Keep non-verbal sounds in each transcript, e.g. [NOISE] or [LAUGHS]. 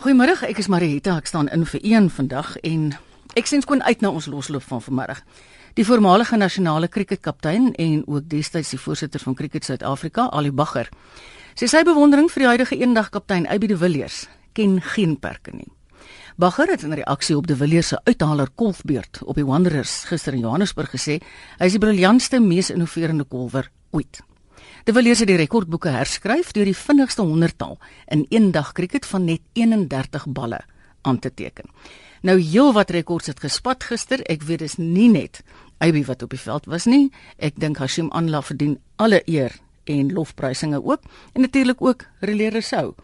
Goeiemôre, ek is Marieta. Ek staan in vir een vandag en ek sien skoon uit na ons losloop van vanmiddag. Die voormalige nasionale kriketkaptein en ook destyds die voorsitter van Kriket Suid-Afrika, Ali Bagger, sê sy bewondering vir die huidige eendagkaptein Aby de Villiers ken geen perke nie. Bagger het in reaksie op de Villiers se uithaler kolfbeurt op die Wanderers gister in Johannesburg gesê, hy is die briljantste, mees innoverende kolwer ooit. De Villiers het die rekordboeke herskryf deur die vinnigste honderdtal in een dag kriket van net 31 balle aan te teken. Nou heel wat rekords het gespat gister. Ek weet dis nie net Aby wat op die veld was nie. Ek dink Hashim Anla verdien alle eer en lofprysinge ook en natuurlik ook Relay Rousseau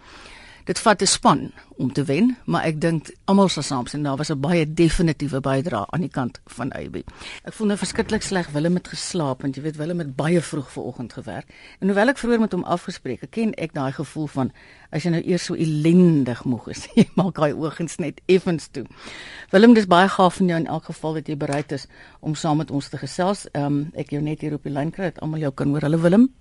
dit vat 'n span om te wen, maar ek dink almal sal saamstem daar was 'n baie definitiewe bydrae aan die kant van AB. Ek voel nou verskriklik sleg Willem het geslaap want jy weet Willem het baie vroeg vanoggend gewerk. En hoewel ek vroeër met hom afgespreek, ek ken ek daai gevoel van as jy nou eers so ellendig moeg is, [LAUGHS] jy maak daai oogens net effens toe. Willem, dis baie gaaf van jou in elk geval dat jy bereid is om saam met ons te gesels. Ehm um, ek jou net hier op die lyn kry dat almal jou kan hoor. Hallo Willem.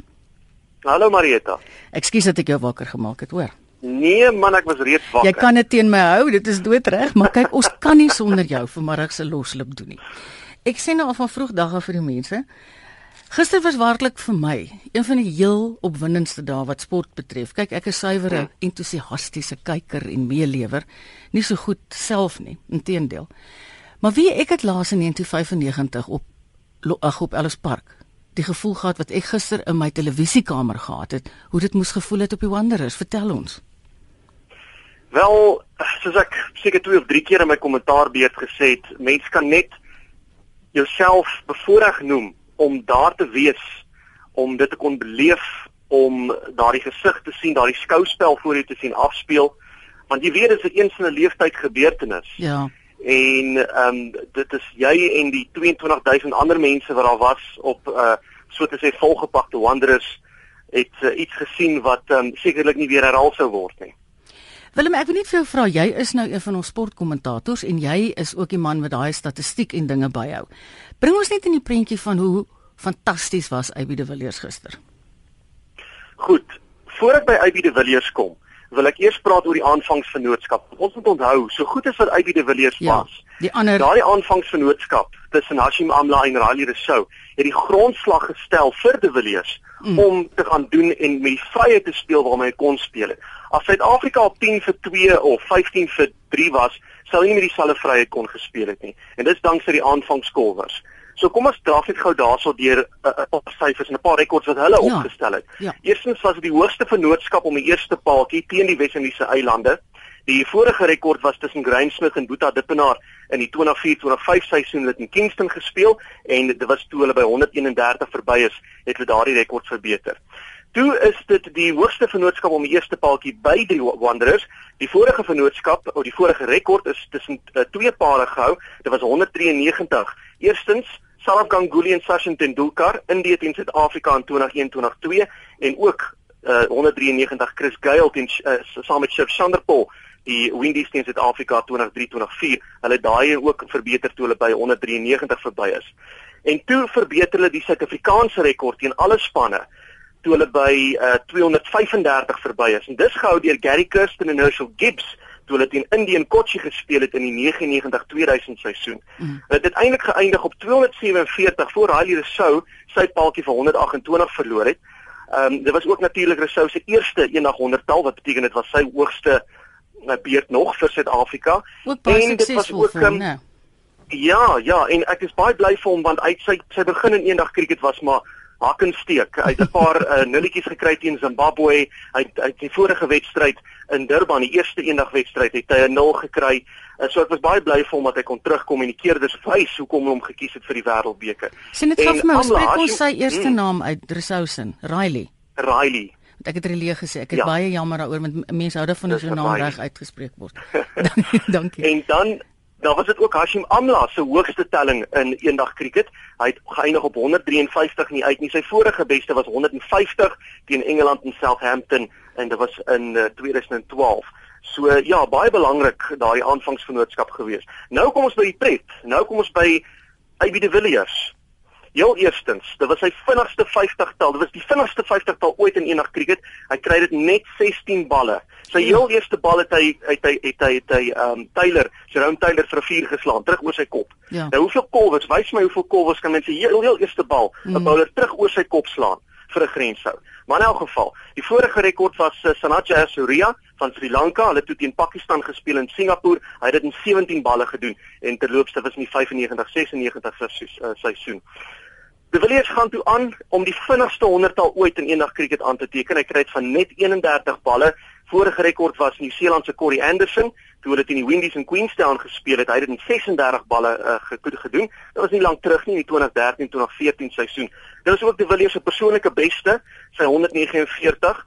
Hallo Marieta. Ekskuus dat ek jou wakker gemaak het, hoor. Nee man, ek was reeds wakker. Jy kan dit teen my hou, dit is doodreg, maar kyk, ons kan nie sonder jou vanmiddag se loslip doen nie. Ek sê nou al van vroeg dagga vir die mense. Gister was werklik vir my een van die heel opwindendste dae wat sport betref. Kyk, ek is suiwere, hmm. entoesiastiese kyker en meelewer, nie so goed self nie, inteendeel. Maar wie ek het laas in 1995 op ag op Ellis Park die gevoel gehad wat ek gister in my televisiekamer gehad het, hoe dit moes gevoel het op die Wanderers. Vertel ons. Wel, soos ek seker twee of drie keer in my kommentaarbeurt gesê het, mens kan net jouself bevoorreg noem om daar te wees, om dit te kon beleef, om daardie gesig te sien, daardie skouspel voor jou te sien afspeel, want jy weet dit is 'n eens in 'n lewenstyd gebeurtenis. Ja. En ehm um, dit is jy en die 22000 ander mense wat daar was op uh so te sê volgepakte wanderers het uh, iets gesien wat ehm um, sekerlik nie weer herhaal sou word nie. Willem, ek wil net vir jou vra, jy is nou een van ons sportkommentators en jy is ook die man met daai statistiek en dinge byhou. Bring ons net in die prentjie van hoe fantasties was Aby de Villiers gister. Goed, voor ek by Aby de Villiers kom, wil ek eers praat oor die aanvangsvernootskap. Ons moet onthou, so goed as wat Aby de Villiers ja, was, die ander daai aanvangsvernootskap tussen Hashim Amla en Riley Rousseau het die grondslag gestel vir de Villiers mm. om te gaan doen en met die vrye te speel waarmee hy kon speel. As Suid-Afrika op 10 vir 2 of 15 vir 3 was, sou hy nie met dieselfde vryheid kon gespeel het nie. En dis dankse die aanvangskolwers. So kom ons draf net gou daarso deur 'n uh, uh, syfers en 'n paar rekords wat hulle ja, opgestel het. Ja. Eerstens was dit die hoogste vennootskap om die eerste paaltjie teen die Wes-Indiese eilande. Die vorige rekord was tussen Greinsmith en Boeta Dippenaar in die 2004-2005 seisoen het in Kingston gespeel en dit was toe hulle by 131 verby is, het hulle daardie rekord verbeter. Toe is dit die hoogste vennootskap om die eerste paaltjie by die Wanderers. Die vorige vennootskap of die vorige rekord is tussen uh, twee pare gehou. Dit was 193. Eerstens Saurav Ganguly en Sachin Tendulkar in die teen Suid-Afrika in 2021-2022 en ook uh, 193 Chris Gayle teen uh, saam met Shiv Chanderpaul die Windies teen Suid-Afrika 23-24. Hulle daai ook verbeter toe hulle by 193 verby is. En toe verbeter hulle die Suid-Afrikaanse rekord teen alle spanne toe hulle by uh, 235 verby is. En dis gehou deur Gary Kirsten en Herschel Gibbs toe hulle teen Indian Kochi gespeel het in die 99-2000 seisoen. Mm. Dit het eintlik geëindig op 247 voor Riley Rousseau sy paaltjie vir 128 verloor het. Ehm um, dit was ook natuurlik Rousseau se eerste eendag 100-tal wat beteken dit was sy hoogste uh, beurt nog vir Suid-Afrika. En dit was ook um, nee. Ja, ja, en ek is baie bly vir hom want uit sy sy begin in eendag cricket was maar hak en steek. Hy het 'n paar uh, nulletjies gekry teen Zimbabwe. Hy het uit die vorige wedstryd in Durban, die eerste eendag wedstryd, het hy 'n 0 gekry. Uh, so ek was baie bly vir hom dat hy kon terugkom en die keer dis wys hoekom hy hom gekies het vir die wêreldbeker. Sien dit vir my, spreek ons sy eerste hmm. naam uit, Dresousen, Riley. Riley. Ek het relie gesê, ek is ja. baie jammer daaroor want mense hou daarvan as jou naam reg uitgespreek word. [LAUGHS] Dankie. En dan daar was dit ook Hashim Amla se hoogste telling in eendag cricket. Hy het geëindig op 153 nie uit nie. Sy vorige beste was 150 teen Engeland in Southampton en dit was in uh, eh, 2012. So uh, ja, baie belangrik daai aanvangsvernootskap gewees. Nou kom ons by die pret. Nou kom ons by AB de Villiers. Heel eerstens, dit was sy vinnigste 50-tal. Dit was die vinnigste 50-tal ooit in eendag cricket. Hy kry dit net 16 balle. Sy ja. heel eerste bal het hy het hy het hy het hy um Taylor, Jerome Taylor vir 4 geslaan terug oor sy kop. Ja. Nou hoeveel kolwers? Wys my hoeveel kolwers kan mense heel heel eerste bal 'n mm. bowler terug oor sy kop slaan vir 'n grenshou. Maar in elk geval, die vorige rekord was uh, Sanjay Surya van Sri Lanka. Hulle het teen Pakistan gespeel in Singapore. Hy het dit in 17 balle gedoen en terloopste was in die 95-96 seisoen. De Villiers gaan toe aan om die vinnigste 100-tal ooit in eendag cricket aan te teken. Hy kry dit van net 31 balle. Vorige rekord was Nieu-Seeland se Corey Anderson toe hulle teen die Windies in Queenstown gespeel het. Hy het in 36 balle uh, gedoen. Dit was nie lank terug nie, die 2013-2014 seisoen. Dit was ook De Villiers se persoonlike beste, sy 149.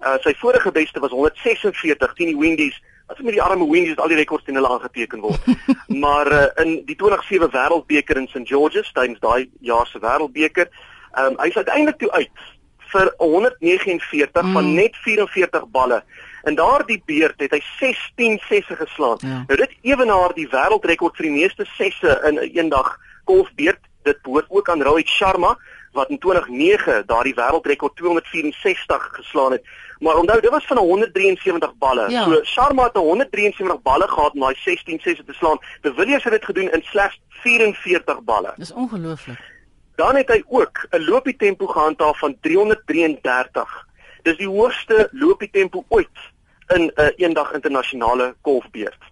Uh, sy vorige beste was 146 teen die Windies as met die arme Windies al die rekords teen hulle aangeteken word. [LAUGHS] maar uh, in die 2007 Wêreldbeker in St George's tydens daai jaar se Wêreldbeker, um, hy's uiteindelik toe uit vir 149 mm. van net 44 balle. In daardie beurt het hy 16 sesse geslaan. Ja. Nou dit ewenaar die wêreldrekord vir die meeste sesse in 'n eendag golfbeurt. Dit behoort ook aan Rohit Sharma wat in 2009 daardie wêreldrekord 264 geslaan het. Maar onthou, dit was van 173 balle. Ja. So Sharma het 173 balle gehad om daai 16 sesse te slaan. De Villiers het dit gedoen in slegs 44 balle. Dis ongelooflik. Dan het hy ook 'n loopie tempo gehandhaaf van 333. Dis die hoogste loopie tempo ooit in 'n uh, eendag internasionale golfbeurt.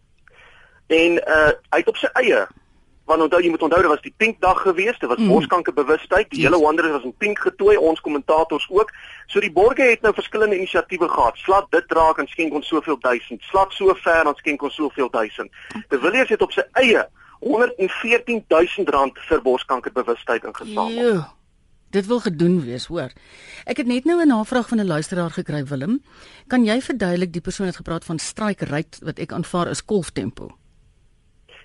En uh hy het op sy eie want onthou jy moet onthou dit was die pink dag gewees, dit was mm. borskanker bewustheid, die yes. hele Wanderers was in pink getooi, ons kommentators ook. So die borge het nou verskillende inisiatiewe gehad. Slat dit raak en skenk ons soveel duisend. Slat so ver en skenk ons soveel duisend. De Villiers het op sy eie 114000 rand vir borskanker bewustheid ingesamel. Dit wil gedoen wees, hoor. Ek het net nou 'n navraag van 'n luisteraar gekry, Willem. Kan jy verduidelik die persoon het gepraat van strike rate wat ek aanvaar is golftempo?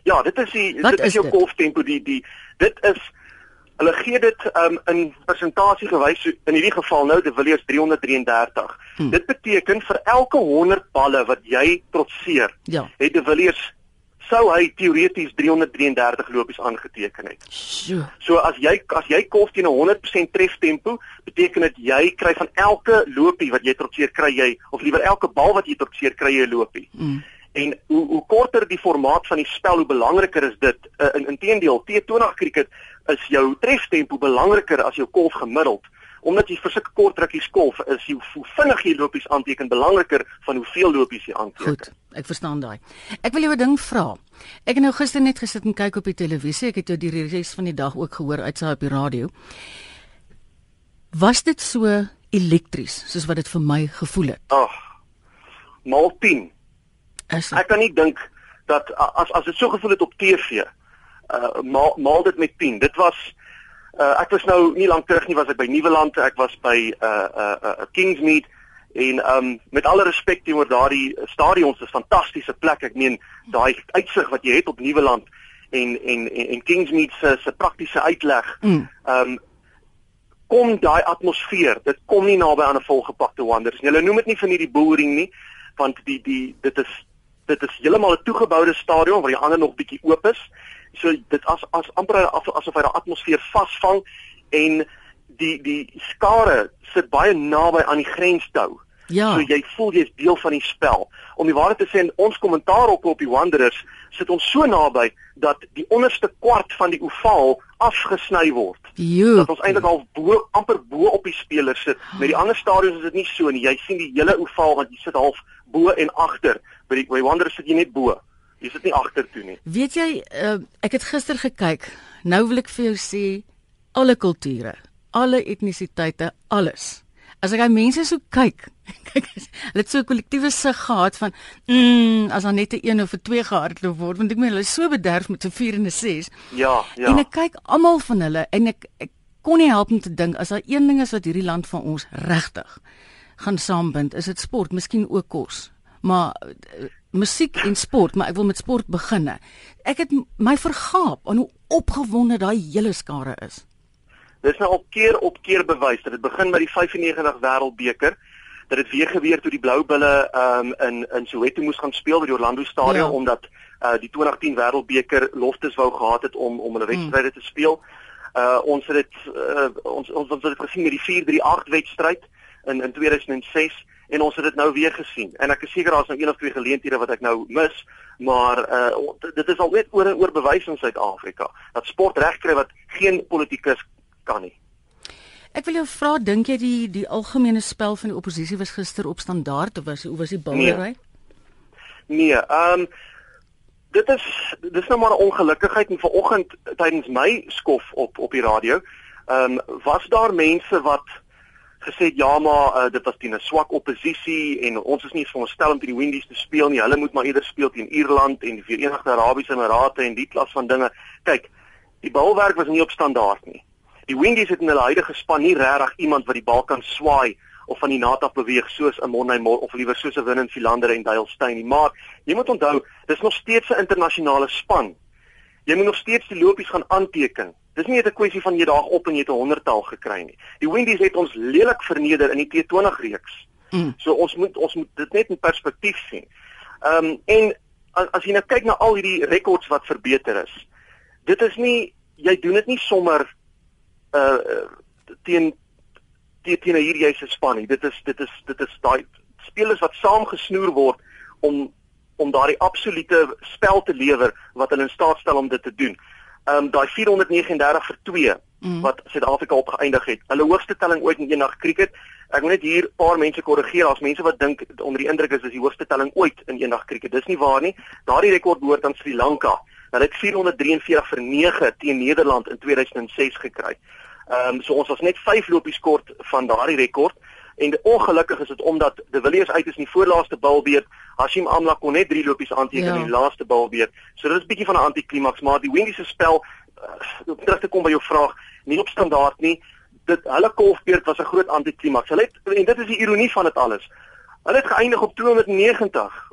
Ja, dit is die wat dit is, is jou golftempo die die dit is hulle gee dit um, in persentasie gewys in hierdie geval nou de Villiers 333. Hmm. Dit beteken vir elke 100 balle wat jy trotseer, ja. het de Villiers sou hy teoreties 333 lopies aangeteken het. So. so as jy as jy kolf teen 'n 100% treftempo, beteken dit jy kry van elke lopie wat jy trotseer kry jy of liewer elke bal wat jy trotseer kry jy 'n lopie. Mm. En hoe hoe korter die formaat van die spel, hoe belangriker is dit. Uh, in inteendeel, T20 cricket is jou treftempo belangriker as jou kolf gemiddeld omdat jy vir sulke kort rukkies kolf is jy hoe vinnig jy lopies aanteken belangriker van hoeveel lopies jy aanteken. Goed, ek verstaan daai. Ek wil jou 'n ding vra. Ek het nou gister net gesit en kyk op die televisie. Ek het jou die res van die dag ook gehoor uitsaai op die radio. Was dit so elektries soos wat dit vir my gevoel het? Ag. Mal 10. Is ek kan nie dink dat as as dit so gevoel het op TV, uh maal maal dit met 10. Dit was Uh, ek was nou nie lank terug nie was ek by Nieuweland, ek was by uh uh, uh Kingsmead en um met alle respek teenoor daardie stadions, dis 'n fantastiese plek. Ek meen daai uitsig wat jy het op Nieuweland en en en, en Kingsmead se se praktiese uitleg. Mm. Um kom daai atmosfeer, dit kom nie naby aan 'n volgepakte Wanderers nie. Hulle noem dit nie van hierdie boering nie, want die die dit is dit is heeltemal 'n toegeboude stadion waar die ander nog bietjie oop is so dit as as amper asof hy die atmosfeer vasvang en die die skare sit baie naby aan die grenstou. Ja. So jy voel jy's deel van die spel. Om die waarheid te sê, ons kommentaar op op die Wanderers sit ons so naby dat die onderste kwart van die ovaal afgesny word. Jo. Dat ons eintlik al bo amper bo op die spelers sit. Met die ander stadions is dit nie so nie. Jy sien die hele ovaal want jy sit half bo en agter. By die by Wanderers sit jy net bo. Jy sit nie agter toe nie. Weet jy, uh, ek het gister gekyk. Nou wil ek vir jou sê alle kulture, alle etnisiteite, alles. As ek aan mense so kyk, [LAUGHS] kyk hulle het so 'n kollektiewe sig gehad van mm, as dan net 'n een of 'n twee gehardloop word, want ek meen hulle is so bederf met 'n 4 en 'n 6. Ja, ja. En ek kyk almal van hulle en ek ek kon nie help om te dink as daar een ding is wat hierdie land van ons regtig gaan saambind, is dit sport, miskien ook kos. Maar uh, musiek en sport, maar ek wil met sport beginne. Ek het my vergaap aan hoe opgewonde daai hele skare is. Dis nou al keer op keer bewys dat dit begin met die 95 Wêreldbeker dat dit weer gebeur toe die Blou Bulle um, in in Soweto moes gaan speel by die Orlando Stadion ja. omdat uh, die 2010 Wêreldbeker loftes wou gehad het om om hulle wedstryde hmm. te speel. Uh ons het dit uh, ons ons ons het dit gesien met die 438 wedstryd in in 2006 en ons het dit nou weer gesien. En ek is seker daar's nou een of twee geleenthede wat ek nou mis, maar uh dit is al net oor en oor bewys in Suid-Afrika dat sport regkry wat geen politikus kan nie. Ek wil jou vra, dink jy die die algemene spel van die oppositie was gister op standaard of was hoe was die bouery? Nee, ehm nee, um, dit is dis nou maar 'n ongelukkigheid en vanoggend tydens my skof op op die radio, ehm um, was daar mense wat gesê ja maar uh, dit was teen 'n swak oppositie en ons is nie veronderstel om teen die Windies te speel nie. Hulle moet maar eerder speel teen Ierland en die Verenigde Arabiese Emirate en die klas van dinge. Kyk, die balwerk was nie op standaard nie. Die Windies het in hulle huidige span nie regtig iemand wat die bal kan swaai of van die nata beweeg soos 'n Monday Mol of liewer soos 'n Winnen Philander en Duilstein nie. Maar jy moet onthou, dis nog steeds 'n internasionale span. Jy moet nog steeds die lopies gaan aanteken. Dis nie net 'n kwessie van jy daag op en jy het 'n honderdtal gekry nie. Die Windies het ons lelik verneder in die T20 reeks. Mm. So ons moet ons moet dit net in perspektief sien. Ehm um, en as, as jy nou kyk na al hierdie rekords wat verbeter is. Dit is nie jy doen dit nie sommer uh teen teen teen hierdie jyse span nie. Dit is dit is dit is daai spelers wat saamgesnoer word om om daardie absolute spel te lewer wat hulle in staat stel om dit te doen ehm um, daai 439 vir 2 mm. wat Suid-Afrika opgeëindig het. Hulle hoogste telling ooit in eendag cricket. Ek wil net hier 'n paar mense korrigeer. Daar's mense wat dink onder die indruk is dis die hoogste telling ooit in eendag cricket. Dis nie waar nie. Daardie rekord behoort aan Sri Lanka. Hulle het 443 vir 9 teen Nederland in 2006 gekry. Ehm um, so ons was net 5 lopies kort van daardie rekord. En ongelukkig is dit omdat De Villiers uit is in die voorlaaste balbeurt. Hashim Amla kon net 3 lopies aanteken ja. in die laaste balbeurt. So dit is bietjie van 'n antiklimaks, maar die Windies se spel uh, terug te kom by jou vraag, nie op standaard nie. Dit hulle kolfbeurt was 'n groot antiklimaks. Hulle het en dit is die ironie van dit alles. Hulle het geëindig op 290.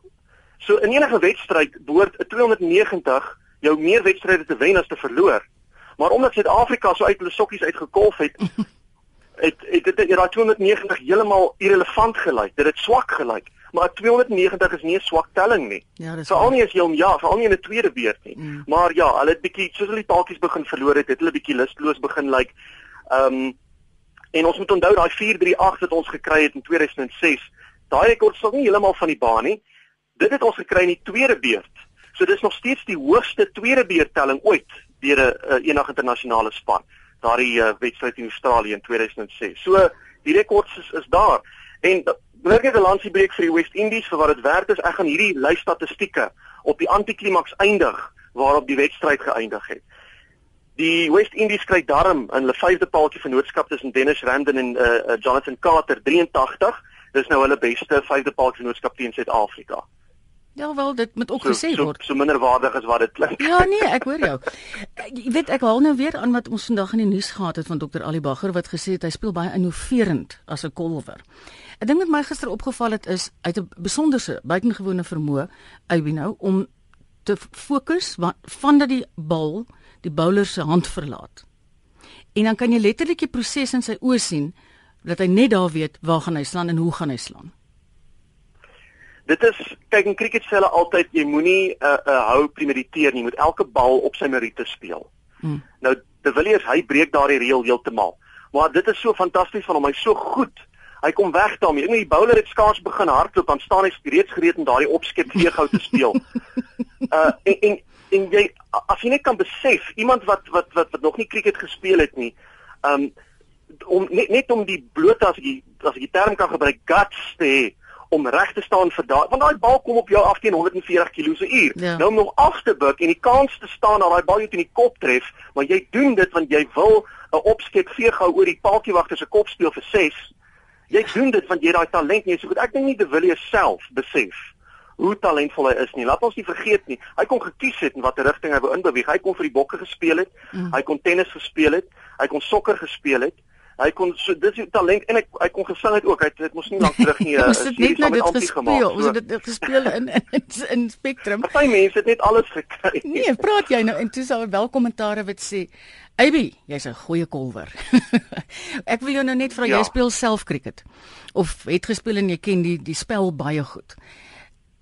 So in enige wedstryd behoort 'n 290 jou meer wedstryde te wen as te verloor. Maar omdat Suid-Afrika so uit hulle sokkies uitgekolf het, [LAUGHS] het het dit daai 290 heeltemal irrelevant gelyk. Dit het swak gelyk. Maar 290 is nie 'n swak telling nie. Ja, dis veral nie as jy hom ja, veral nie in 'n tweede beurt nie. Mm. Maar ja, hulle het bietjie soos hulle die taaltjies begin verloor het, het hulle bietjie lusteloos begin lyk. Like, ehm um, en ons moet onthou daai 438 wat ons gekry het in 2006. Daai rekord sou nie heeltemal van die baan nie. Dit het ons gekry in die tweede beurt. So dis nog steeds die hoogste tweede beurt telling ooit deur 'n uh, enige internasionale span daardie uh, wedstryd in Australië in 2006. So die rekords is, is daar. En behoorlik 'n lansie breek vir die West Indies vir wat dit werd is. Ek gaan hierdie lys statistieke op die antiklimaks eindig waarop die wedstryd geëindig het. Die West Indies kry darm in hulle vyfde paaltjie vennootskap tussen Dennis Randon en uh, Jonathan Carter 83. Dis nou hulle beste vyfde paaltjie vennootskap teen Suid-Afrika. Ja wel, dit moet ook gesê so, word. So, so minderwaardig as wat dit klink. Ja nee, ek hoor jou. Jy weet ek haal nou weer aan wat ons vandag in die nuus gehad het van Dr. Ali Bagger wat gesê het hy speel baie innoverend as 'n kolwer. Ek dink wat my gister opgeval het is uit 'n besonderse buitengewone vermoë Albino om te fokus van dat die bal die bowler se hand verlaat. En dan kan jy letterlik die proses in sy oë sien dat hy net daar weet waar gaan hy slaan en hoe gaan hy slaan. Dit is kyk in cricket sê hulle altyd jy moenie 'n uh, uh, hou premediteer nie, jy moet elke bal op sy meriete speel. Hmm. Nou De Villiers hy breek daardie reël heeltemal. Maar dit is so fantasties van hom, hy's so goed. Hy kom weg daarmee. Net die bowler het skaars begin hardloop, dan staan hy reeds gereed om daardie opskep veeghou te speel. uh [LAUGHS] en, en en jy as jy net kan besef iemand wat wat wat wat nog nie cricket gespeel het nie, um om net net om die blote as ek as ek die term kan gebruik guts te hê om reg te staan vir daai want daai bal kom op jou af teen 140 km/h. Ja. Nou om nog af te buig en die kans te staan dat daai bal jou teen die kop tref, maar jy doen dit want jy wil 'n opskep veeghou oor die paaltjiewagter se kop speel vir 6. Jy doen dit want jy daai talent nie so goed. Ek dink nie De Villiers self besef hoe talentvol hy is nie. Laat ons nie vergeet nie. Hy kon gekies het in watter rigting hy wou inbeweeg. Hy kon vir die bokke gespeel het. Mm. Hy kon tennis gespeel het. Hy kon sokker gespeel het hy kon so dis die talent en hy hy kon gesing het ook. Hy het dit mos nie lank terug nie. [LAUGHS] Ons het net nou dit gespeel. Ons het dit gespeel in in, in Spectrum. Party mense het net alles gekry. Nee, praat jy nou en toe sou wel kommentaare wat sê Abby, jy's 'n goeie kolwer. [LAUGHS] ek wil jou nou net vra ja. jy speel self cricket of het gespeel en jy ken die die spel baie goed.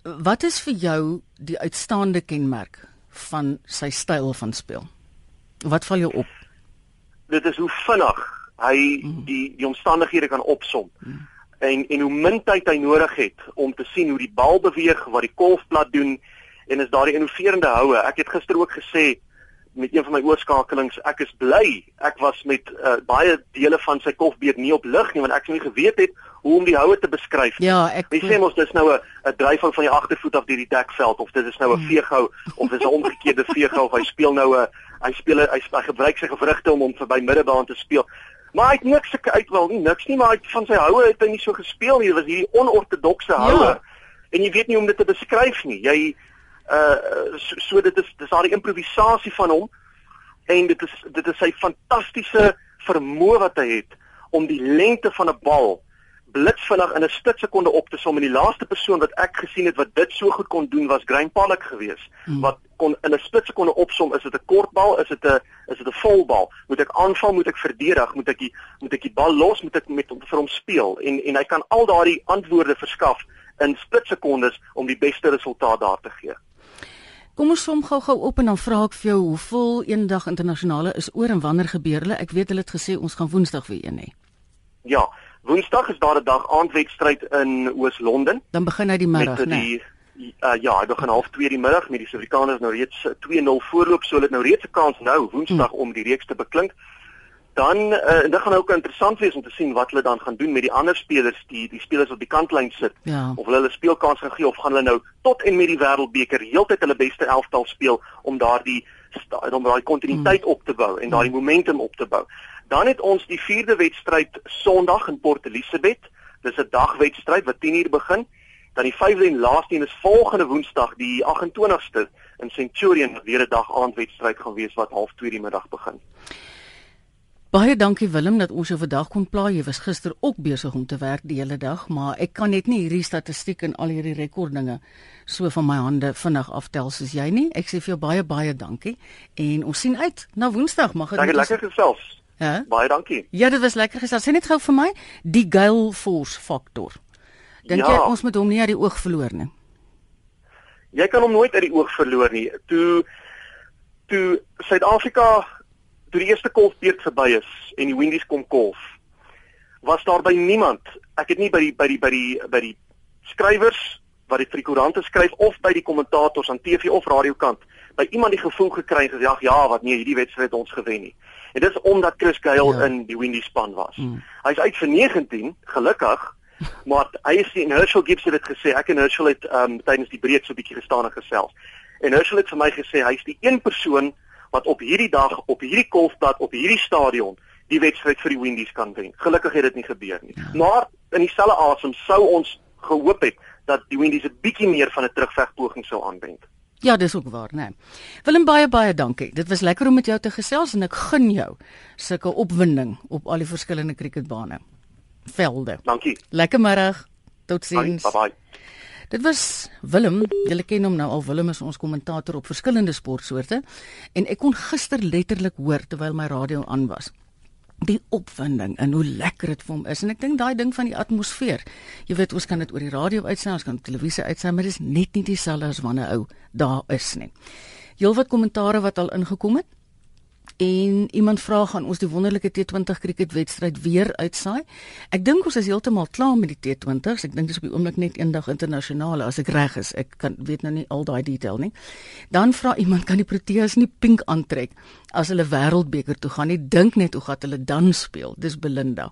Wat is vir jou die uitstaande kenmerk van sy styl van spel? Wat val jou op? dit is hoe vinnig hy mm. die die omstandighede kan opsom. Mm. En en hoe min tyd hy nodig het om te sien hoe die bal beweeg, wat die kolfplat doen en is daardie innoverende houe. Ek het gister ook gesê met een van my oorskakelings, ek is bly. Ek was met uh, baie dele van sy kolfbeet nie op lig nie want ek sou nie geweet het hoe om die houe te beskryf. Ja, ek Jy sê mos dis nou 'n 'n dryfhou van die agtervoet af deur die dekveld of dit is nou 'n hmm. veeghou of dis 'n omgekeerde veeghou of hy speel nou 'n hy speel hy, hy gebruik sy gewrigte om om verby middebaan te speel. Maar hy het niks sulke uitwel nie, niks nie, maar hy van sy houe het hy nie so gespeel nie. Dit was hierdie onortodokse houe. Ja. En jy weet nie hoe om dit te beskryf nie. Jy uh so, so dit is dis daardie improvisasie van hom en dit is dit is sy fantastiese vermoë wat hy het om die lengte van 'n bal blitsvinnig in 'n stuk sekonde op te som en die laaste persoon wat ek gesien het wat dit so goed kon doen was Grain Pollock geweest hmm. wat kon in 'n split sekonde opsom is dit 'n kort bal is dit 'n is dit 'n vol bal moet ek aanval moet ek verdedig moet ek die moet ek die bal los moet ek met vir hom speel en en hy kan al daardie antwoorde verskaf in split sekondes om die beste resultaat daar te gee Kom ons som gou-gou op en dan vra ek vir jou hoeveel eendag internasionale is oor en wanneer gebeur hulle? Ek weet hulle het gesê ons gaan Woensdag weer een hê. Ja, Woensdag is daar 'n dag aandwedstryd in Oos-London. Dan begin hy die middag, né? Nee. Uh, ja, hy begin half 2 die middag met die Suid-Afrikaners nou reeds 2-0 voorloop, so hulle het nou reeds 'n kans nou Woensdag hmm. om die reeks te beklink. Dan uh, dit gaan ook interessant wees om te sien wat hulle dan gaan doen met die ander spelers, die die spelers op die kantlyn sit. Ja. Of hulle hulle speelkans gaan gee of gaan hulle nou tot en met die Wêreldbeker heeltyd hulle beste elftal speel om daardie om daai kontinuïteit hmm. op te bou en daai momentum op te bou. Dan het ons die 4de wedstryd Sondag in Port Elizabeth. Dis 'n dagwedstryd wat 10:00 begin. Dan die 5de en laaste een is volgende Woensdag, die 28ste in Centurion, weer 'n dag aandwedstryd gaan wees wat 0.30 die middag begin. Baie dankie Willem dat ons jou vandag kon pla. Jy was gister ook besig om te werk die hele dag, maar ek kan net nie hierdie statistiek en al hierdie rekordinge so van my hande vinnig aftel soos jy nie. Ek sê vir jou baie baie dankie en ons sien uit na Woensdag. Mag dit lekker gesels. Ja. Baie dankie. Ja, dit was lekker gesels. Sê net gou vir my die Gale Force faktor. Dink ja. jy ons moet hom nie uit die oog verloor nie? Jy kan hom nooit uit die oog verloor nie. Toe toe Suid-Afrika toe die eerste kolfbeurt verby is en die Windies kom kolf, was daar by niemand. Ek het nie by die by die by die by die skrywers wat dit vir die koerante skryf of by die kommentators aan TV of radiokant by iemand die gevoel gekry gesê ja, wat nee, hierdie wedstryd ons gewen nie. En dis omdat Chris Gayle ja. in die Windy span was. Mm. Hy's uit vir 19, gelukkig, [LAUGHS] maar hy is die Herschel Gibbs het dit gesê. Ek en Herschel het um tydens die breek so 'n bietjie gestaan en gesels. En Herschel het vir my gesê hy's die een persoon wat op hierdie dag op hierdie golfpad op hierdie stadion die wedstryd vir die Windies kan wen. Gelukkig het dit nie gebeur nie. Ja. Maar in dieselfde asem sou ons gehoop het dat die Windies 'n bietjie meer van 'n terugvegpoging sou aanwend. Ja, dis ook waar, né? Nee. Willem baie baie dankie. Dit was lekker om met jou te gesels en ek gun jou sulke opwinding op al die verskillende cricketbane. Velde. Dankie. Lekker middag. Totsiens. Bye bye. Dit was Willem. Julle ken hom nou al. Willem is ons kommentator op verskillende sportsoorte en ek kon gister letterlik hoor terwyl my radio aan was die opwinding en hoe lekker dit vir hom is en ek dink daai ding van die atmosfeer. Jy weet ons kan dit oor die radio uitsaai, ons kan televisie uitsaai, maar dit is net nie dieselfde as wanneer ou daar is nie. Heelwat kommentare wat al ingekom het. En iemand vra gaan ons die wonderlike T20 cricketwedstryd weer uitsaai. Ek dink ons is heeltemal klaar met die T20s. Ek dink dis op die oomblik net eendag internasionale as ek reg is. Ek kan weet nou nie al daai detail nie. Dan vra iemand kan die Proteas nie pink aantrek as hulle wêreldbeker toe gaan nie. Dink net hoe gaan hulle dan speel. Dis Belinda.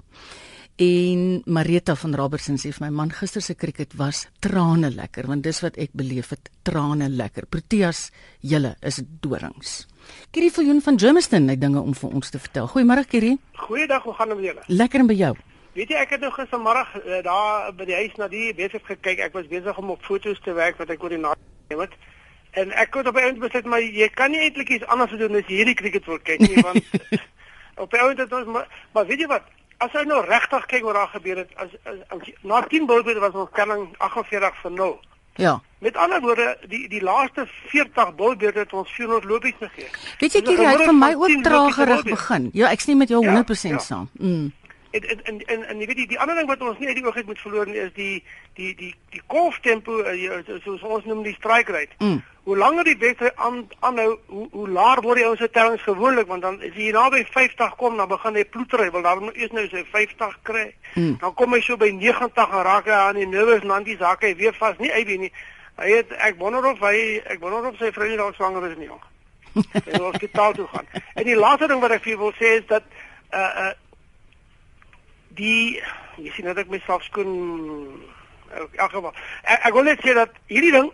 En Marita van Robertson sê vir my man gister se cricket was trane lekker want dis wat ek beleef het trane lekker. Proteas julle is dorings. Kiri Viljoen van Germiston het dinge om vir ons te vertel. Goeiemôre Kiri. Goeiedag, hoe gaan dit met julle? Lekker en by jou? Weet jy ek het nou gistermôre uh, daar by die huis na die besig gekyk. Ek was besig om op foto's te werk wat ek oor die nag geneem het. En ek het op 'n oomblik besluit maar jy kan nie eintlik iets anders doen as hierdie cricket wil kyk nie want [LAUGHS] op 'n oomblik het ons maar, maar weet jy wat? As jy nou regtig kyk wat daar gebeur het as, as, as na 10 boude was ons kenning 48 vir 0. Ja. Met ander woorde, die die laaste 40 bolbeerde het ons 400 lopies gegee. Weet jy, jy het vir my ook tragerig begin. Ja, ek's nie met jou ja, 100% ja. saam. Mm. En en en en, en jy weet die, die ander ding wat ons nie uit die oog uit moet verloor nie is die die die die golftempo uh, soos ons noem die strike rate. Mm. Hoe langer die wedstryd aan aanhou, hoe hoe laer word die ouens se tellings gewoonlik want dan as jy naby 50 kom dan begin hy ploetery, wil daar moet eers nou sy 50 kry. Mm. Dan kom hy so by 90 en raak hy aan die nerves en dan die sakke hy weer vas nie uit nie. Hy het ek wonder of hy ek wonder of sy vrou dalk swanger is nie. [LAUGHS] Hy wil hospitaal toe gaan. En die laaste ding wat ek vir wil sê is dat uh uh die jy sien dat ek myself skoon in elk geval. Ek, ek wil net sê dat hierdie ding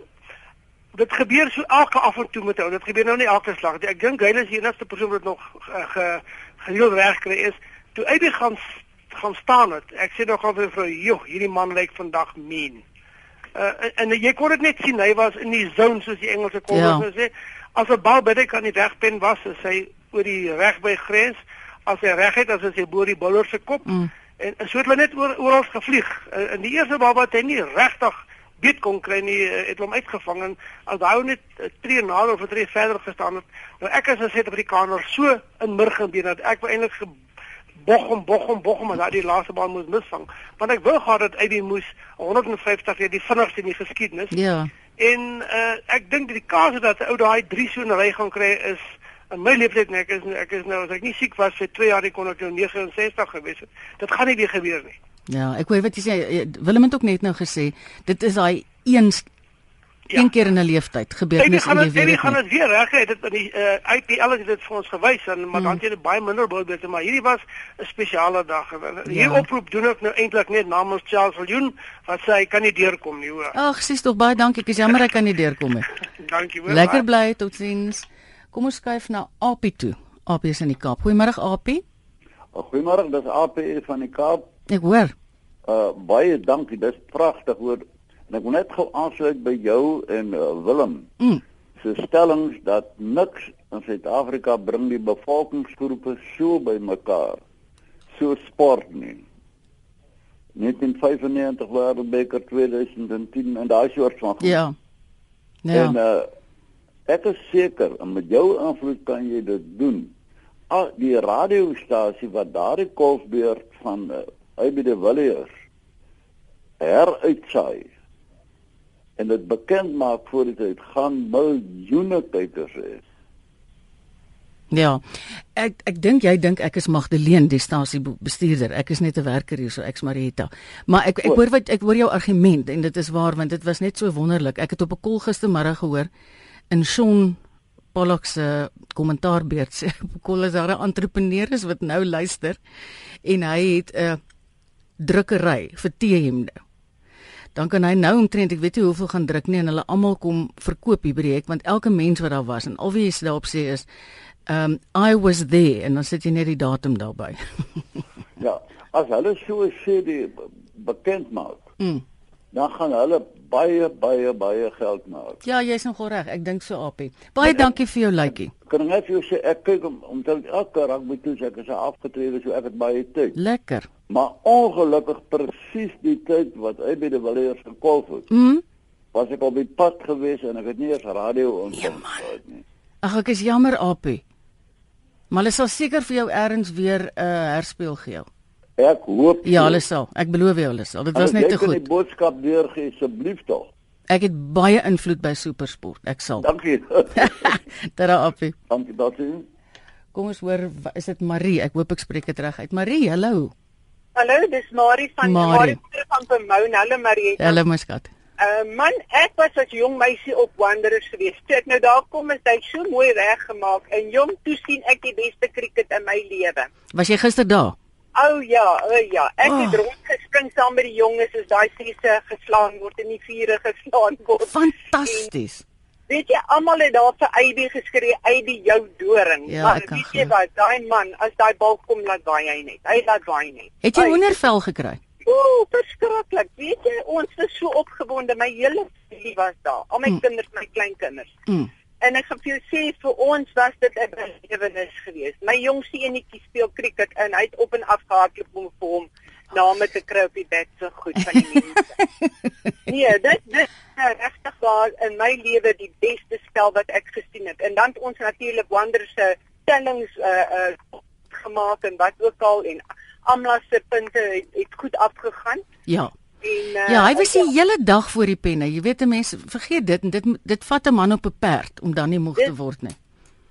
dit gebeur so elke af en toe met hom. Dit gebeur nou nie elke slag nie. Ek dink hy is die enigste persoon wat nog uh, ge gereeld reg kry is toe uit die gaan gaan staan het. Ek sê nog al vir vrou, "Joh, hierdie man lyk vandag mean." Uh, en, en jy kon dit net sien, hy was in die zone soos die Engelse kon ja. sê. As 'n bal die kan nie wegpen was, is hy oor die reg by grens. As hy reg het, as hy boor die bowler se kop. Mm en, en so het hulle net oor oral gevlieg. In uh, die eerste bal wat hy nie regtig beet kon kry nie, uh, het hom uitgevang en as hy net uh, tree nader of tree verder gestaan het. Nou ek as 'n Suid-Afrikaner so in murgenbeen dat ek eintlik bochom bochom bochom en daai laaste bal moes misvang. Want ek wou gehad dat Eddie moes 150 weer die vinnigste in die geskiedenis. Ja. En uh, ek dink die kans dat 'n ou daai 3 so 'n ry gaan kry is in my leeftijd nee, ek is ek is nou as ek nie siek was vir 2 jaar kon ek nou 69 gewees het. Dit gaan nie weer gebeur nie. Ja, ek hoor wat jy sê. Willem het ook net nou gesê, dit is daai een ja. een keer in 'n leeftyd gebeur mens in die wêreld. Jy gaan dit weer reg hê. Dit in die uh, eh, IPL het dit vir ons gewys en maar hmm. dan het jy baie minder boodbeter, maar hierdie was 'n spesiale dag. Hier ja. oproep doen ek nou eintlik net namens Charles Viljoen wat sê hy kan nie deurkom nie hoor. Ag, sies tog baie dankie. Ek is jammer ek kan nie deurkom nie. [LAUGHS] dankie hoor. Lekker bly totsiens. Kom ons skuif na Apie toe. Apie is in die Kaap. Goeiemôre Apie. Goeiemôre, dis Apie van die Kaap. Ek hoor. Uh baie dankie. Dis pragtig hoor. En ek wil net gou aansluit by jou en uh, Willem. Mm. Se stellings dat niks in Suid-Afrika bring die bevolkingsgroepe so bymekaar so sport nie. Net in 95 wêreldbeker 2010 en daai soort van. Ja. Ja. En uh Ek is seker en met jou invloed kan jy dit doen. Al die radiostasie wat daardie kolfbeurt van uh, eh, AB de Villiers heruitsaai en dit bekend maak voor dit uitgaan miljoene kykers is. Ja. Ek ek dink jy dink ek is Magdalene die stasie bestuurder. Ek is net 'n werker hier so ek's Marieta. Maar ek ek hoor wat ek hoor jou argument en dit is waar want dit was net so wonderlik. Ek het op 'n kol gistermiddag gehoor in Shaun Pollock se kommentaarbeurt sê [LAUGHS] Kol is daar 'n entrepreneur is wat nou luister en hy het 'n drukkery vir teehemde. Dan kan hy nou omtrent ek weet nie hoeveel gaan druk nie en hulle almal kom verkoop hier by die hek want elke mens wat daar was en al wie jy daarop sê is um I was there en dan sit jy net die datum daarby. [LAUGHS] ja, as hulle so sê die bekend maak. Mm. Dan gaan hulle baie baie baie geld maak. Ja, jy's nog reg. Ek dink so Apie. Baie en, dankie vir jou likeie. Kan ek vir jou sê ek kyk om omdat elke rugby toe ek is afgetrede so ek het baie tyd. Lekker. Maar ongelukkig presies die tyd wat hy by die Villiers gekolf het. Mm. Was ek op die pad gewees en ek het nie eens radio ontvang nee, nie. Ag ek is jammer Apie. Maar hulle sal seker vir jou eers weer 'n uh, herspeel gee. Ek hoop Ja, hulle sal. Ek beloof jou hulle sal. Dit was net te goed. Ek wil die boodskap deurgee asseblief tog. Ek het baie invloed by Supersport. Ek sal. Dankie. [LAUGHS] Tada Appie. Dankie Dottie. Kom ons hoor, is dit Marie? Ek hoop ek spreek dit reg uit. Marie, hallo. Hallo, dis Marie van Marie, Marie van Pomone. Hallo Marie. Hallo my skat. Uh man, ek was as jong meisie op Wanderers gewees. Ek nou daar kom is hy so mooi reggemaak en jong toe sien ek die beste cricket in my lewe. Was jy gister daar? O oh, ja, o oh, ja. Ek oh. het rondgespring saam met die jonges as daai sesse geslaan word en die vure geslaan word. Fantasties. Weet jy almal het daar vir AB geskree, AB jou doring. Ja, maar weet jy wat, daai man, as daai bal kom laat waai hy net. Hy laat waai net. Het jy hoendervel gekry? O, oh, verskriklik. Weet jy, ons is so opgewonde. My hele familie was daar. Al my mm. kinders, my kleinkinders. Mm. En ek gaan vir jou sê vir ons was dit 'n belewenis geweest. My jongste enetjie speel cricket en hy het op en af gehardloop om vir hom name te kry op die bed so goed van die mense. [LAUGHS] nee, dit dit regtig waar in my lewe die beste spel wat ek gesien het. En dan het ons natuurlik Wanderers se tellings uh uh gemaak en wat ook al en Amla se punte het, het goed afgegaan. Ja. En uh, Ja, hy was die hele dag voor die penne. Jy weet 'n mens vergeet dit en dit dit vat 'n man op 'n perd om dan nie moeg te word nie.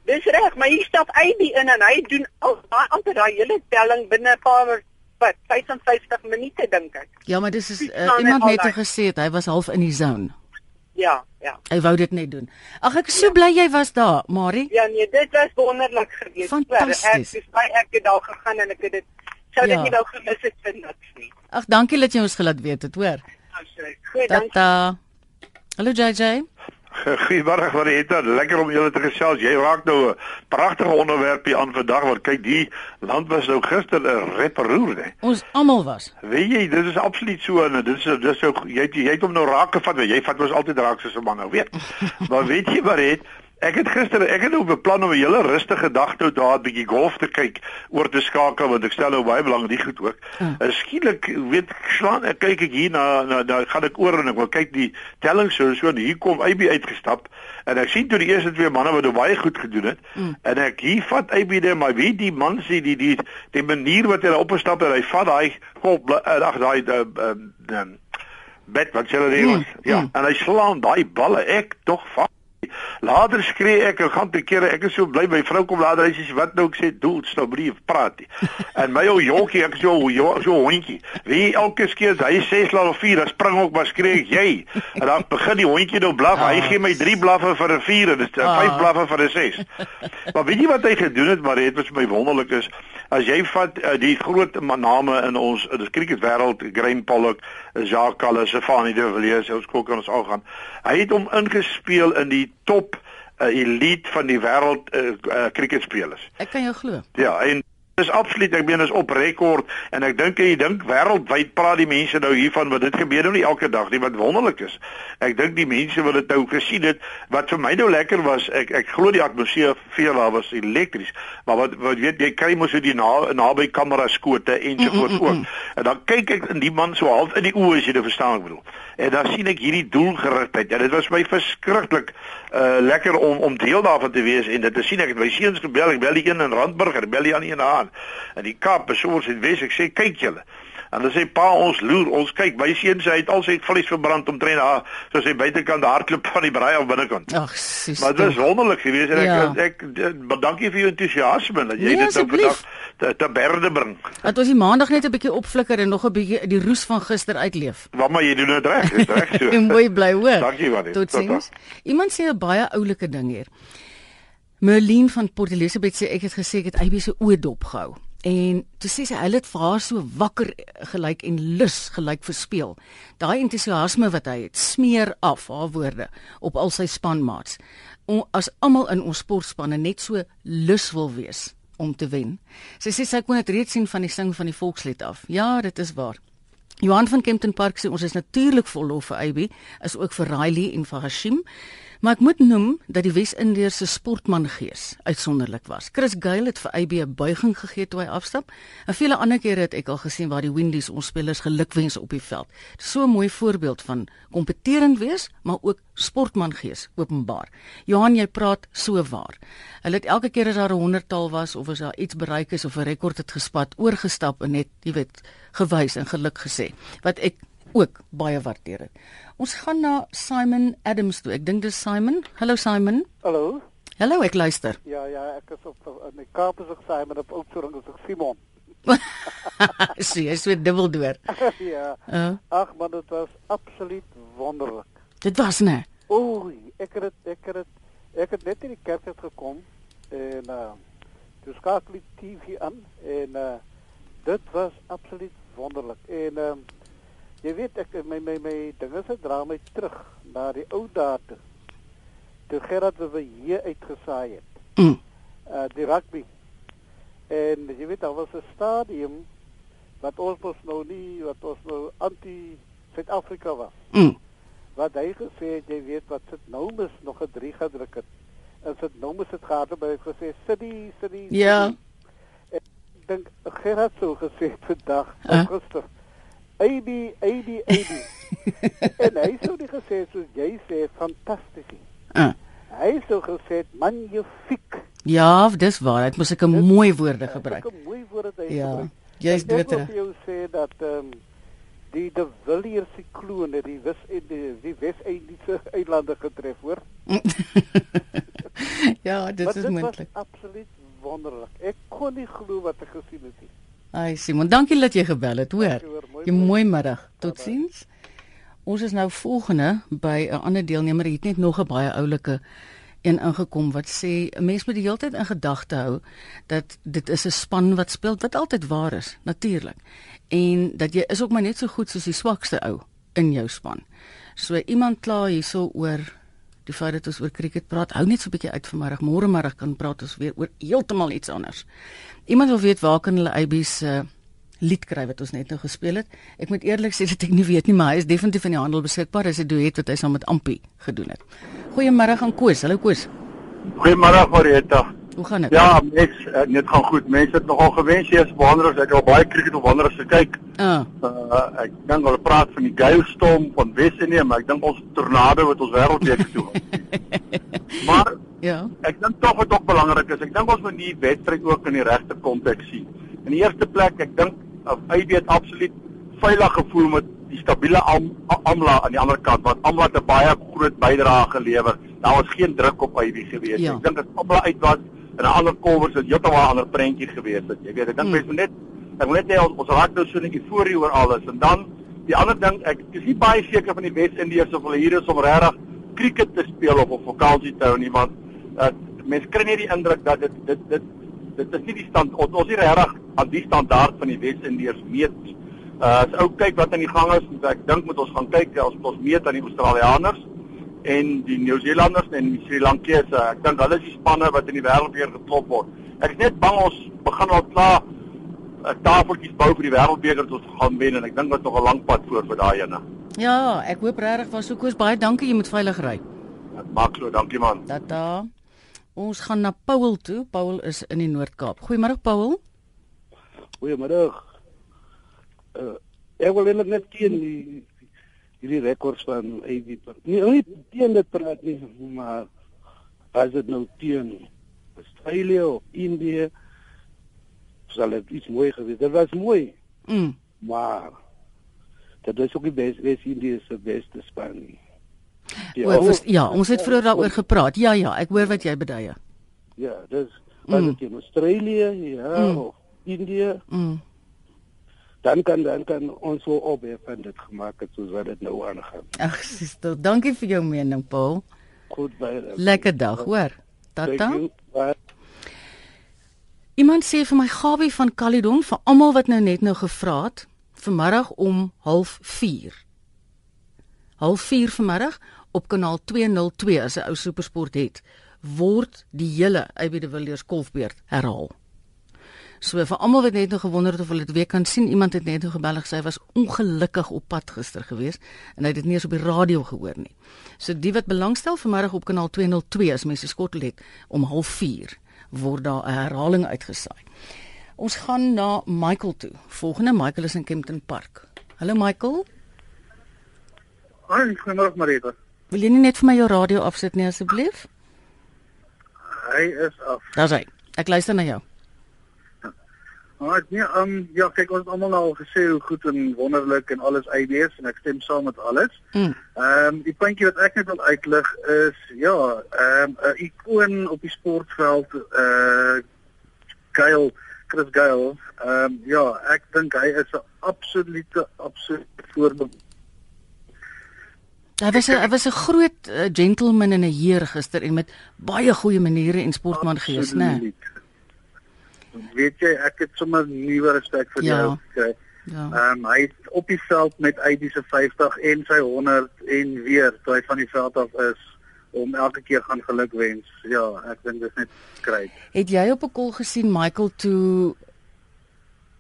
Dis reg, maar hier stap AB in en hy doen al daai amper daai hele telling binne 'n paar wat 55 minute dink ek. Ja, maar dis is Die uh, iemand net al gesê het hy was half in die zone. Ja, ja. Hy wou dit net doen. Ag ek is so bly jy was daar, Marie. Ja nee, dit was wonderlik geweest. Fantasties. Ek dis baie ek het daar gegaan en ek het dit sou dit Ja. nie wou gemis het vir niks nie. Ag dankie dat jy ons gelaat weet het, hoor. Goed, dankie. Tata. Hallo JJ. Goeiemôre Marita, lekker om julle te gesels. Jy raak nou 'n pragtige onderwerpie aan vandag want kyk die land was nou gister 'n reperoer, hè. Ons almal was. Weet jy, dit is absoluut so en dit is dis so jy het, jy het hom nou raak gevat, want jy vat mos altyd raak soos 'n man nou weet. [LAUGHS] maar weet jy wat het Ek het gister ek het nou beplan om 'n hele rustige dag toe daar 'n bietjie golf te kyk oor te skakel want ek stel nou baie belang die goed ook. Mm. Uh. Skielik weet ek slaan ek kyk ek hier na na dan gaan ek oor en ek wil kyk die telling so so en hier kom AB uitgestap en ek sien toe die eerste twee manne wat dit baie goed gedoen het mm. en ek hier vat AB net maar wie die man sê die die die manier wat hy daar opgestap het hy vat daai kop ag daai uh, uh, bed wat hulle daar was. Mm, Ja, mm. en hy slaan daai balle ek tog vas. Later skree ek en gaan te kere ek is so bly my vrou kom later hy sê wat nou ek sê doel nou brief praat. [LAUGHS] En my ou jokkie ek so jo, so hondjie. Wie elke keer hy 6 laat of 4 dan spring ook maar skree ek jy. En dan begin die hondjie nou blaf. Hy Ah. gee my 3 blaffe vir 'n 4 en dis 5 Ah. blaffe vir 'n 6. Maar weet jy wat hy gedoen het maar dit wat vir my wonderlik is as jy vat uh, die groot name in ons in die cricketwêreld Graham Pollock, Jacques Kallis, Stefanie de Villiers, ons kok kan ons al gaan. Hy het hom ingespeel in die top uh, elite van die wêreld uh, uh, cricketspelers. Ek kan jou glo. Ja, en dis absoluut ek meen is op rekord en ek dink jy dink wêreldwyd praat die mense nou hiervan want dit gebeur nou nie elke dag nie wat wonderlik is. Ek dink die mense wat dit nou gesien het wat vir my nou lekker was ek ek glo die atmosfeer vir daar was elektries maar wat wat weet jy kry mos so die na, naby kamera skote ensovoorts ook. En dan kyk ek in die man so half in die oë as jy dit verstaan ek bedoel. En dan sien ek hierdie doelgerigtheid. Ja, dit was my verskriklik uh lekker om om deel daarvan te wees en dit te sien ek het my seuns gebel, ek bel die een in Randburg, ek bel die ander een aan. En die Kaap ons in Wes, ek sê kyk julle. En dan sê pa ons loer, ons kyk, my seuns hy het al sy vleis verbrand omtrent daar, soos hy buitekant hardloop van die braai af binnekant. Ag, sis. Maar dit is wonderlik geweest en ek Ja. ek, ek, ek dankie vir jou entoesiasme dat jy Nee, dit nou vandag te, te berde bring. Dat ons die maandag net 'n bietjie opflikker en nog 'n bietjie die roes van gister uitleef. Wat maar jy doen dit reg, dis reg so. [LAUGHS] En mooi bly hoor. Dankie, Wannie. Tot Tot sins. Iemand sê 'n baie oulike ding hier. Merlin van Port Elizabeth sê ek het gesê ek het Abby se oë dop gehou. En toe sê sy hulle het vir haar so wakker gelyk en lus gelyk verspeel. Daai entoesiasme wat hy het, smeer af haar woorde op al sy spanmaats. O, as almal in ons sportspanne net so lus wil wees om te wen. Sy sê sy kon dit reeds sien van die sing van die volkslied af. Ja, dit is waar. Johan van Kempton Park sê ons is natuurlik vol lof vir Abby, is ook vir Riley en vir Hashim. Maar ek moet noem dat die Wes-Indiërs se sportmangees uitsonderlik was. Chris Gayle het vir AB 'n buiging gegee toe hy afstap. En vele ander kere het ek al gesien waar die Windies ons spelers gelukwens op die veld. So 'n mooi voorbeeld van kompeterend wees, maar ook sportmangees openbaar. Johan, jy praat so waar. Hulle het elke keer as daar 'n honderdtal was of as daar iets bereik is of 'n rekord het gespat, oorgestap en net, jy weet, gewys en geluk gesê. Wat ek ook baie waardeer het. Ons gaan na Simon Adams toe. Ek dink dis Simon. Hallo Simon. Hallo. Hallo, ek luister. Ja ja, ek is op in die Kaap is ek Simon op Oudtshoorn is ek Simon. [LAUGHS] Sien, jy's so dubbeldoor. [LAUGHS] ja. Uh, Ag man, dit was absoluut wonderlik. dit was nê. Oei, ek het dit ek het dit ek het net in die kerk uit gekom en uh toe skakel die TV aan en uh dit was absoluut wonderlik. En uh, jy weet ek my my my dinge se dra my terug na die ou dae toe. Toe Gerard we hier uitgesaai het. Mm. uh die rugby. En jy weet daar was 'n stadium wat ons mos nou nie wat ons nou anti Suid-Afrika was. Mm. Wat hy gesê het, jy weet wat sit nou mis nog 'n 3 gedruk het. En sit nou mis dit gehad by gesê City City. Ja. City. Ek dink Gerard sou gesê het vandag Uh. uh. AB AB AB. [LAUGHS] en hy sou dit gesê soos jy sê fantasties. Uh. Hy sou gesê magnifiek. Ja, dis waar. Dit moes ek 'n mooi woorde gebruik. Ek 'n mooi woord hy Ja. gebruik. Jy's dood Ek wil jou sê dat ehm um, die de Villiers siklone die wes die, die Wes-Indiese eilande getref hoor. [LAUGHS] ja, dit Maar is moontlik. absoluut wonderlik. Ek kon nie glo wat ek gesien het nie. Ai Simon, dankie dat jy gebel het, hoor. Dankie, hoor. Mooi bly. mooi middag. Totsiens. Ons is nou volgende by 'n ander deelnemer. Hier het net nog 'n baie oulike een ingekom wat sê 'n mens moet die hele tyd in gedagte hou dat dit is 'n span wat speel wat altyd waar is, natuurlik. En dat jy is ook maar net so goed soos die swakste ou in jou span. So iemand kla hierso oor die feit dat ons oor cricket praat. Hou net so 'n bietjie uit vanmiddag. Môre middag kan praat ons weer oor heeltemal iets anders. Iemand wil weet waar kan hulle AB se lied kry wat ons net nou gespeel het. Ek moet eerlik sê dat ek nie weet nie, maar hy is definitief in die handel beskikbaar. Dis 'n duet wat hy saam met Ampi gedoen het. Goeiemôre aan Koos. Hallo Koos. Goeiemôre Marieta. Hoe gaan dit? Ja, mens, uh, dit gaan goed. Mense het nogal gewens jy is wanderers. Ek het al baie cricket op wanderers gekyk. Ah, Uh, ek dink hulle praat van die Gale Storm van Wes-Indië, maar ek dink ons tornado wat ons wêreldbeker toe. [LAUGHS] maar ja. ek dink tog wat ook belangrik is, ek dink ons moet die wedstryd ook in die regte konteks sien. In die eerste plek, ek dink weet absoluut veilig gevoel met die stabiele Am Amla aan die ander kant want Amla het 'n baie groot bydrae gelewer. Daar was geen druk op Ivy gewees. Ja. Ek dink as Amla uit was en 'n ander kolwers het heeltemal 'n ander prentjie gewees het. Jy weet, ek dink Hmm. mens moet net ek wil net hê ons, ons raak nou so 'n euforie oor alles en dan die ander ding, ek is nie baie seker van die Wes-Indiërs of hulle hier is om regtig cricket te speel of op vakansie te hou nie want uh, mense kry nie die indruk dat dit dit dit dit is nie die stand ons ons nie regtig aan die standaard van die Wes-Indiërs meet nie. Uh as ou kyk wat aan die gang is, ek dink moet ons gaan kyk moet ons meet aan die Australiërs en die Nieu-Seelanders en die Sri Lankese. Ek dink hulle is die spanne wat in die wêreld weer geklop word. Ek is net bang ons begin al klaar uh, tafeltjies bou vir die wêreldbeker tot ons gaan wen en ek dink dit is nog 'n lang pad voor vir daai ene. Ja, ek hoop regtig van so Koos baie dankie. Jy moet veilig ry. Dit maak so, dankie man. Tata. Ons gaan na Paul toe. Paul is in die Noord-Kaap. Goeiemôre Paul. Goeiemiddag. Uh, ek wil eintlik net teen die hierdie rekords van AV. Nie nie teen dit praat nie, maar as dit nou teen Australië of Indië sal dit iets mooi gewees. Dit was mooi, Mm. maar dit was ook die beste, beste Indië se beste span nie. Die Oor, vers- ja, ons het vroeër daaroor gepraat. Ja, ja, ek hoor wat jy beduie. Ja, dis was Mm. dit in Australië, ja, Mm. of Indië. Mm. Dan kan dan kan ons so ophef en dit gemaak het soos wat dit nou aangaan. Ag, sister, dankie vir jou mening, Paul. Goed baie. Lekker dag, hoor. Tata. Iemand sê vir my Gawie van Caledon vir almal wat nou net nou gevra het, vanmiddag om 04:30. 04:30 vanmiddag op kanaal 202 as 'n ou supersport het, word die hele AB de Villiers golfbeurt herhaal. So vir almal wat net nou gewonder het of hulle dit weer kan sien, iemand het net nou gebel en gesê hy was ongelukkig op pad gister gewees en hy het dit nie eens op die radio gehoor nie. So die wat belangstel vanmiddag op kanaal 202 as mense skottel het om 04:30 word daar 'n herhaling uitgesaai. Ons gaan na Michael toe. Volgende Michael is in Kempton Park. Hallo Michael, Ai, goeiemôre Marita. wil jy nie net vir my jou radio afsit nie asseblief? Hy is af. Daar's hy. Ek luister na jou. Maar nee, um, ja, kyk ons het almal nou al gesê hoe goed en wonderlik en alles IBS en ek stem saam met alles. Mm. Ehm um, die puntjie wat ek net wil uitlig is ja, ehm um, 'n ikoon op die sportveld uh Gail Chris Gail. Ehm um, ja, ek dink hy is 'n absolute absolute voorbeeld. Hy was 'n hy was 'n groot uh, gentleman en 'n heer gister en met baie goeie maniere en sportman gees, né? Absoluut. Weet jy, ek het sommer nuwe respek vir Ja. jou gekry. Ja. Ehm um, hy het op die veld met uit die se 50 en sy 100 en weer toe hy van die veld af is om elke keer gaan geluk wens. Ja, ek dink dit is net skryf. Het jy op 'n kol gesien Michael toe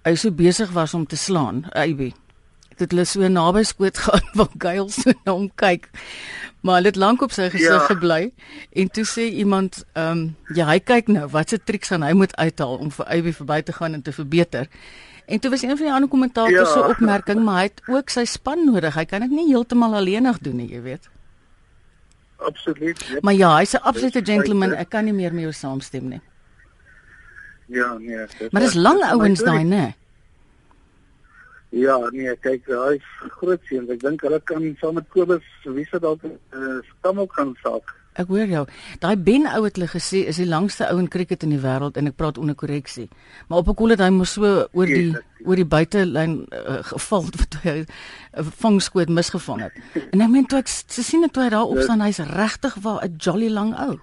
hy so besig was om te slaan, AB? Dit hulle so naby skoot gaan van Gail so na hom kyk. Maar hy het lank op sy gesig Ja. gebly en toe sê iemand, ehm, um, ja, hy kyk nou, watse triks gaan hy moet uithaal om vir AB verby te gaan en te verbeter. En toe was een van die ander kommentators Ja. so opmerking, maar hy het ook sy span nodig. Hy kan dit nie heeltemal alleenig doen nie, jy weet. Absoluut. Ja, Maar ja, hy's 'n absolute gentleman. Ek kan nie meer met jou saamstem nie. ja nee. Maar dis lang ouens daai, né? Ja, nee, kyk, hy is groot seun. Ek dink hulle kan saam met Kobus wie se dalk uh, stam ook gaan saak. Ek hoor jou. Daai Ben ou het hulle gesê is die langste ou in cricket in die wêreld en ek praat onder korreksie. Maar op 'n koel het hy mos so oor die yes, oor die buitelyn uh, geval [LAUGHS] wat hy 'n uh, vangskoot misgevang het. En ek meen toe ek sien dit toe hy daar op staan, hy's regtig waar 'n jolly lang ou.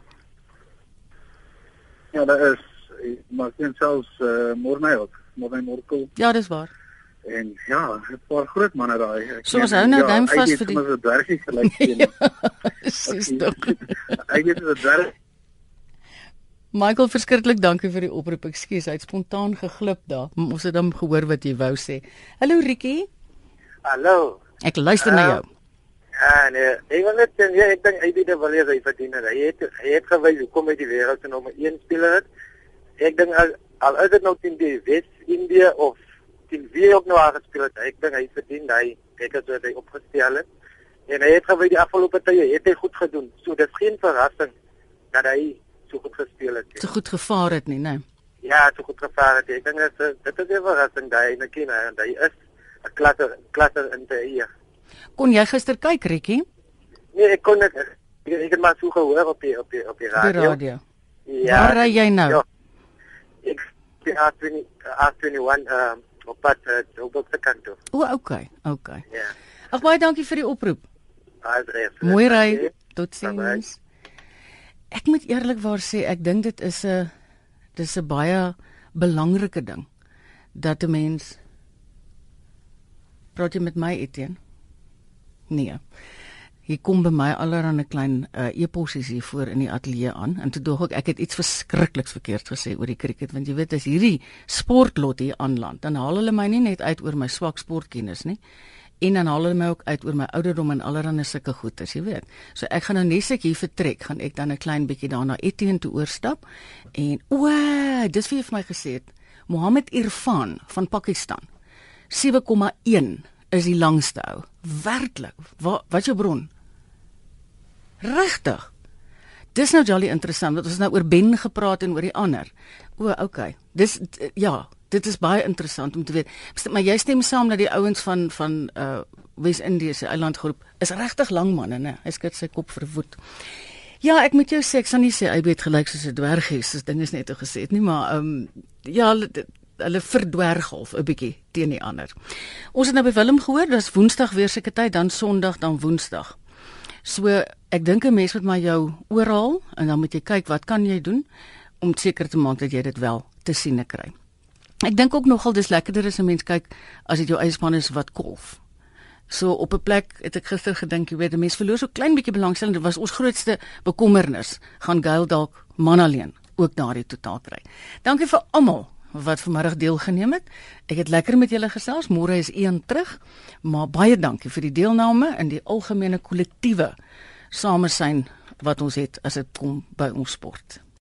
Ja, daar is maar sien selfs uh, Morney ook, Morney Morkel. Ja, dis waar. En ja, 'n paar groot manne daai. So ons hou nou duim ja, vas vir die dwergie gelyk [LAUGHS] sien. Dis tog. Ek het dit dwerg. Michael, verskriklik dankie vir die oproep. Ekskuus, hy het spontaan geglip daar. Ons het hom gehoor wat jy wou sê. Hallo Rikkie. Hallo. Ek luister uh, na jou. Ja, nee, ek wil net sê ek dink hy het wel eens hy verdien het. Hy het hy het gewys hoe kom hy die wêreld se nommer 1 speler het. Ek dink al al is dit nou teen die Wes-Indië of teen wie ook nou al gespeel het, ek dink hy verdien hy kyk as hy opgestel het. En hy het gewys die afgelope tye het hy goed gedoen. So dis geen verrassing dat hy so goed gespeel het. So goed gevaar het nie, né? Nee. Ja, so goed gevaar het. Ek dink dit is dit is 'n verrassing daai en ek ken hy en hy is 'n klasse klasse in die hier. Kon jy gister kyk, Rikkie? Nee, ek kon net ek, ek het maar so gehoor op die op die op die radio. Die radio. Ja. Waar ry jy nou? Ja, ek die A20 A21 ehm um, op pad uh, op die kant toe. O, okay, okay. Ja. Ag baie dankie vir die oproep. Adres. Mooi ry. Totsiens. Ek moet eerlikwaar sê ek dink dit is 'n dis 'n baie belangrike ding dat 'n mens praat jy met my Etienne? Nee. Hier kom by my allerhande klein uh, e-possies hier voor in die ateljee aan en toe dog ek ek het iets verskrikliks verkeerd gesê oor die cricket want jy weet as hierdie sportlot hier aanland dan haal hulle my nie net uit oor my swak sportkennis nie en dan haal hulle my ook uit oor my ouderdom en allerlei sulke goeters, jy weet. So ek gaan nou net ek hier vertrek, gaan ek dan 'n klein bietjie daarna Etienne toe oorstap en o, dis wie vir my gesê het, Mohammed Irfan van Pakistan. 7,1 is die langste ou. Werklik. Wat wat jou bron? Regtig. Dis nou jolly interessant want ons het nou oor Ben gepraat en oor die ander. O, okay. Dis ja, dit is baie interessant om te weet. Maar jy stem saam dat die ouens van van uh Wes-Indië se eilandgroep is regtig lang manne, né? Hy skud sy kop verwoed. Ja, ek moet jou sê, ek sal nie sê hy het gelyk soos 'n dwerghes, dis ding is net o gesê het nie, maar ehm um, ja, hulle verdwerg half 'n bietjie teen die ander. Ons het nou by Willem gehoor, dis Woensdag weer seker tyd, dan Sondag, dan Woensdag. So ek dink 'n mens moet maar jou oral en dan moet jy kyk wat kan jy doen om seker te maak dat jy dit wel te sien kry. Ek dink ook nogal dis lekkerder as 'n mens kyk as dit jou eispan is wat kolf. So op 'n plek het ek gister gedink, jy weet, 'n mens verloor so klein bietjie belangstelling. Dit was ons grootste bekommernis. Gaan Gail dalk man alleen ook daardie totaal kry. Dankie vir almal wat vanmiddag deelgeneem het. Ek het lekker met julle gesels. Môre is een terug. Maar baie dankie vir die deelname in die algemene kollektiewe samesyn wat ons het as dit kom by ons sport.